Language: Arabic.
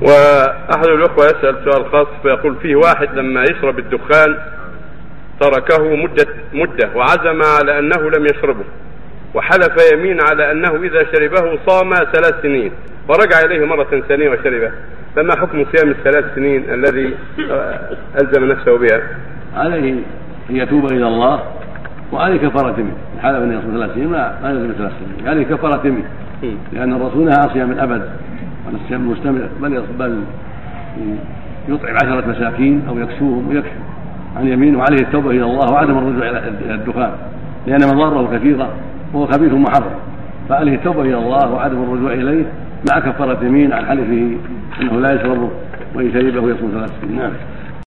وأحد الأخوة يسأل سؤال خاص فيقول فيه واحد لما يشرب الدخان تركه مدة مدة وعزم على أنه لم يشربه وحلف يمين على أنه إذا شربه صام ثلاث سنين ورجع إليه مرة ثانية وشربه. فما حكم صيام الثلاث سنين الذي ألزم نفسه بها؟ عليه أن يتوب إلى الله وعليه كفارة منه. حلف ان يصوم ثلاث سنين ما ما يلزم ثلاث سنين عليه كفارة منه. لأن الرسول نهى عن صيام الأبد. وعن الصيام المستمر بل بل يطعم عشرة مساكين أو يكسوهم ويكفي عن يمينه وعليه التوبة إلى الله وعدم الرجوع إلى الدخان. لأن مضاره كثيرة وهو خبيث محرم. فعليه التوبة إلى الله وعدم الرجوع إليه مع كفارة يمين عن حلفه إنه لا يشربه وإن شربه يصوم ثلاث سنين. نعم.